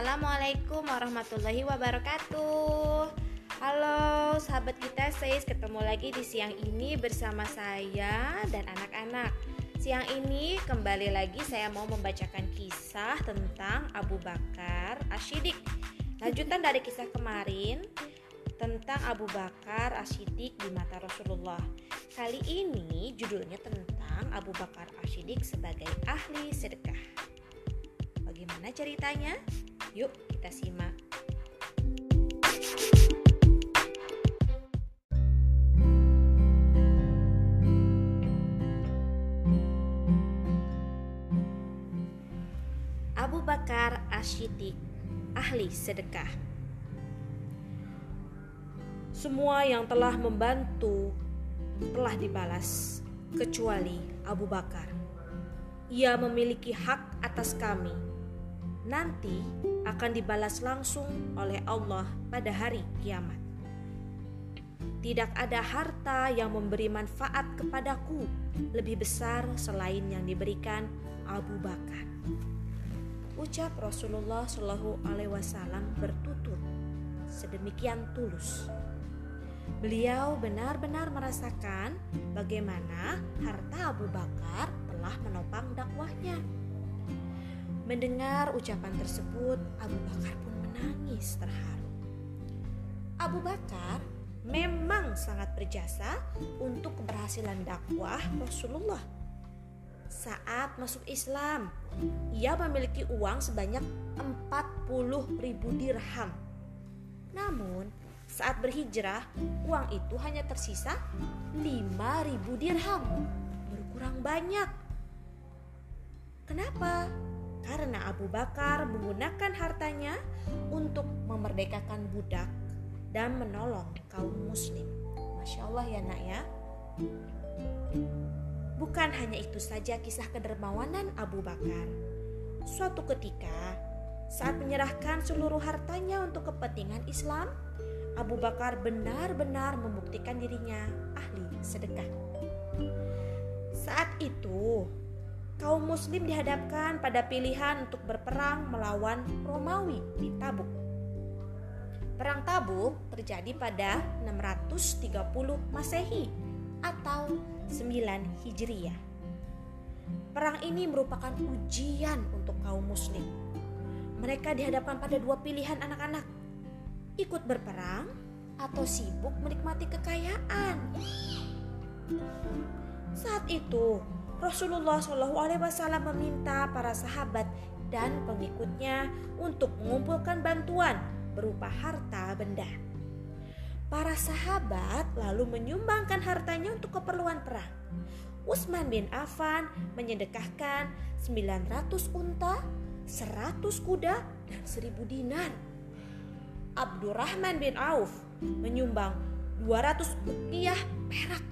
Assalamualaikum warahmatullahi wabarakatuh. Halo sahabat kita Seis ketemu lagi di siang ini bersama saya dan anak-anak. Siang ini kembali lagi saya mau membacakan kisah tentang Abu Bakar Ashidik Lanjutan dari kisah kemarin tentang Abu Bakar Ashidik di mata Rasulullah. Kali ini judulnya tentang Abu Bakar Ashidik sebagai ahli sedekah Bagaimana ceritanya? Yuk kita simak. Abu Bakar Ashidik, ahli sedekah. Semua yang telah membantu telah dibalas, kecuali Abu Bakar. Ia memiliki hak atas kami nanti akan dibalas langsung oleh Allah pada hari kiamat. Tidak ada harta yang memberi manfaat kepadaku lebih besar selain yang diberikan Abu Bakar. Ucap Rasulullah Shallallahu Alaihi Wasallam bertutur sedemikian tulus. Beliau benar-benar merasakan bagaimana harta Abu Bakar telah menopang dakwahnya Mendengar ucapan tersebut, Abu Bakar pun menangis terharu. Abu Bakar memang sangat berjasa untuk keberhasilan dakwah Rasulullah. Saat masuk Islam, ia memiliki uang sebanyak 40 ribu dirham. Namun, saat berhijrah, uang itu hanya tersisa 5 ribu dirham. Berkurang banyak. Kenapa? Karena Abu Bakar menggunakan hartanya untuk memerdekakan budak dan menolong kaum muslim. Masya Allah ya nak ya. Bukan hanya itu saja kisah kedermawanan Abu Bakar. Suatu ketika, saat menyerahkan seluruh hartanya untuk kepentingan Islam, Abu Bakar benar-benar membuktikan dirinya ahli sedekah. Saat itu, kaum muslim dihadapkan pada pilihan untuk berperang melawan Romawi di Tabuk. Perang Tabuk terjadi pada 630 Masehi atau 9 Hijriyah. Perang ini merupakan ujian untuk kaum muslim. Mereka dihadapkan pada dua pilihan anak-anak. Ikut berperang atau sibuk menikmati kekayaan. Saat itu, Rasulullah Shallallahu Alaihi Wasallam meminta para sahabat dan pengikutnya untuk mengumpulkan bantuan berupa harta benda. Para sahabat lalu menyumbangkan hartanya untuk keperluan perang. Utsman bin Affan menyedekahkan 900 unta, 100 kuda, dan 1000 dinar. Abdurrahman bin Auf menyumbang 200 ukiah perak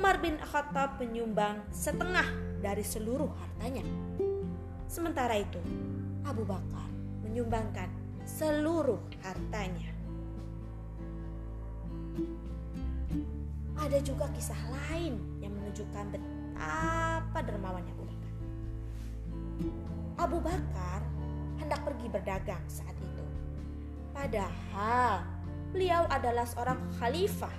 Umar bin Khattab menyumbang setengah dari seluruh hartanya. Sementara itu, Abu Bakar menyumbangkan seluruh hartanya. Ada juga kisah lain yang menunjukkan betapa dermawannya Abu Bakar. Abu Bakar hendak pergi berdagang saat itu. Padahal beliau adalah seorang khalifah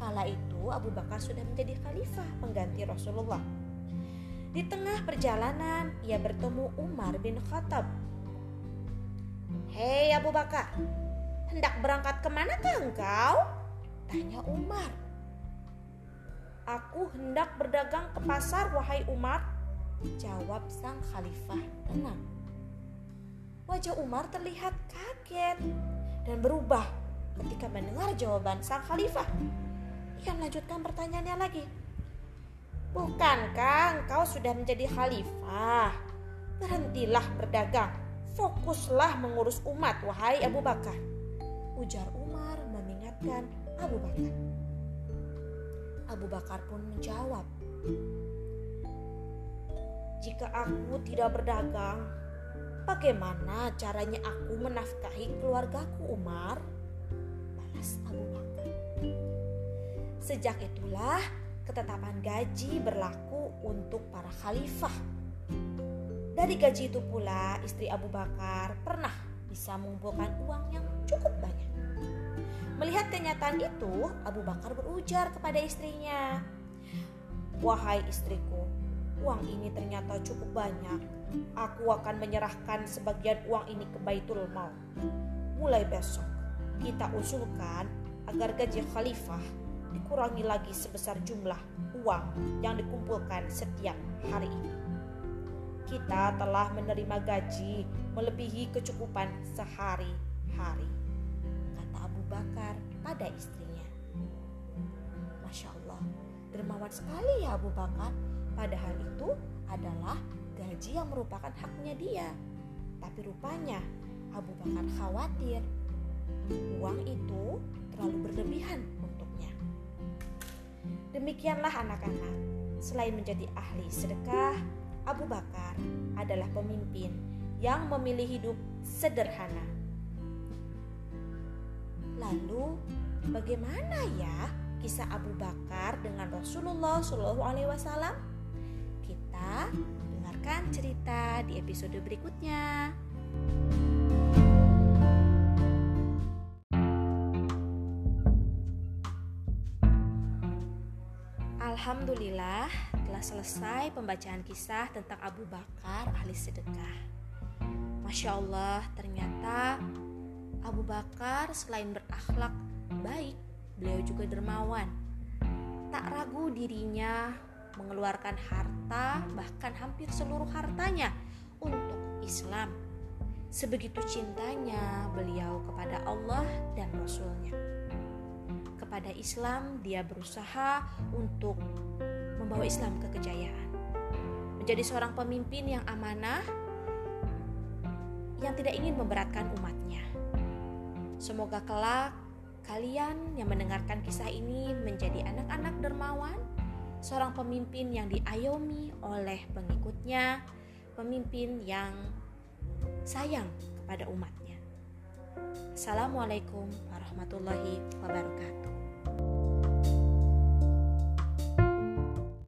Kala itu Abu Bakar sudah menjadi khalifah pengganti Rasulullah. Di tengah perjalanan ia bertemu Umar bin Khattab. Hei Abu Bakar, hendak berangkat ke mana engkau? Tanya Umar. Aku hendak berdagang ke pasar wahai Umar. Jawab sang khalifah tenang. Wajah Umar terlihat kaget dan berubah ketika mendengar jawaban sang khalifah. Ia melanjutkan pertanyaannya lagi. Bukankah engkau sudah menjadi khalifah? Berhentilah berdagang. Fokuslah mengurus umat, wahai Abu Bakar. Ujar Umar mengingatkan Abu Bakar. Abu Bakar pun menjawab, "Jika aku tidak berdagang, bagaimana caranya aku menafkahi keluargaku, Umar?" Balas Abu Bakar. Sejak itulah ketetapan gaji berlaku untuk para khalifah. Dari gaji itu pula istri Abu Bakar pernah bisa mengumpulkan uang yang cukup banyak. Melihat kenyataan itu, Abu Bakar berujar kepada istrinya, "Wahai istriku, uang ini ternyata cukup banyak. Aku akan menyerahkan sebagian uang ini ke Baitul Mal. Mulai besok, kita usulkan agar gaji khalifah dikurangi lagi sebesar jumlah uang yang dikumpulkan setiap hari ini. Kita telah menerima gaji melebihi kecukupan sehari-hari Bakar pada istrinya. Masya Allah, dermawan sekali ya Abu Bakar. Padahal itu adalah gaji yang merupakan haknya dia. Tapi rupanya Abu Bakar khawatir uang itu terlalu berlebihan. Demikianlah anak-anak, selain menjadi ahli sedekah, Abu Bakar adalah pemimpin yang memilih hidup sederhana Lalu bagaimana ya kisah Abu Bakar dengan Rasulullah Shallallahu Alaihi Wasallam? Kita dengarkan cerita di episode berikutnya. Alhamdulillah telah selesai pembacaan kisah tentang Abu Bakar ahli sedekah. Masya Allah ternyata Abu Bakar selain berakhlak baik, beliau juga dermawan. Tak ragu dirinya mengeluarkan harta, bahkan hampir seluruh hartanya untuk Islam. Sebegitu cintanya beliau kepada Allah dan Rasulnya. Kepada Islam, dia berusaha untuk membawa Islam ke kejayaan. Menjadi seorang pemimpin yang amanah, yang tidak ingin memberatkan umatnya. Semoga kelak kalian yang mendengarkan kisah ini menjadi anak-anak dermawan, seorang pemimpin yang diayomi oleh pengikutnya, pemimpin yang sayang kepada umatnya. Assalamualaikum warahmatullahi wabarakatuh.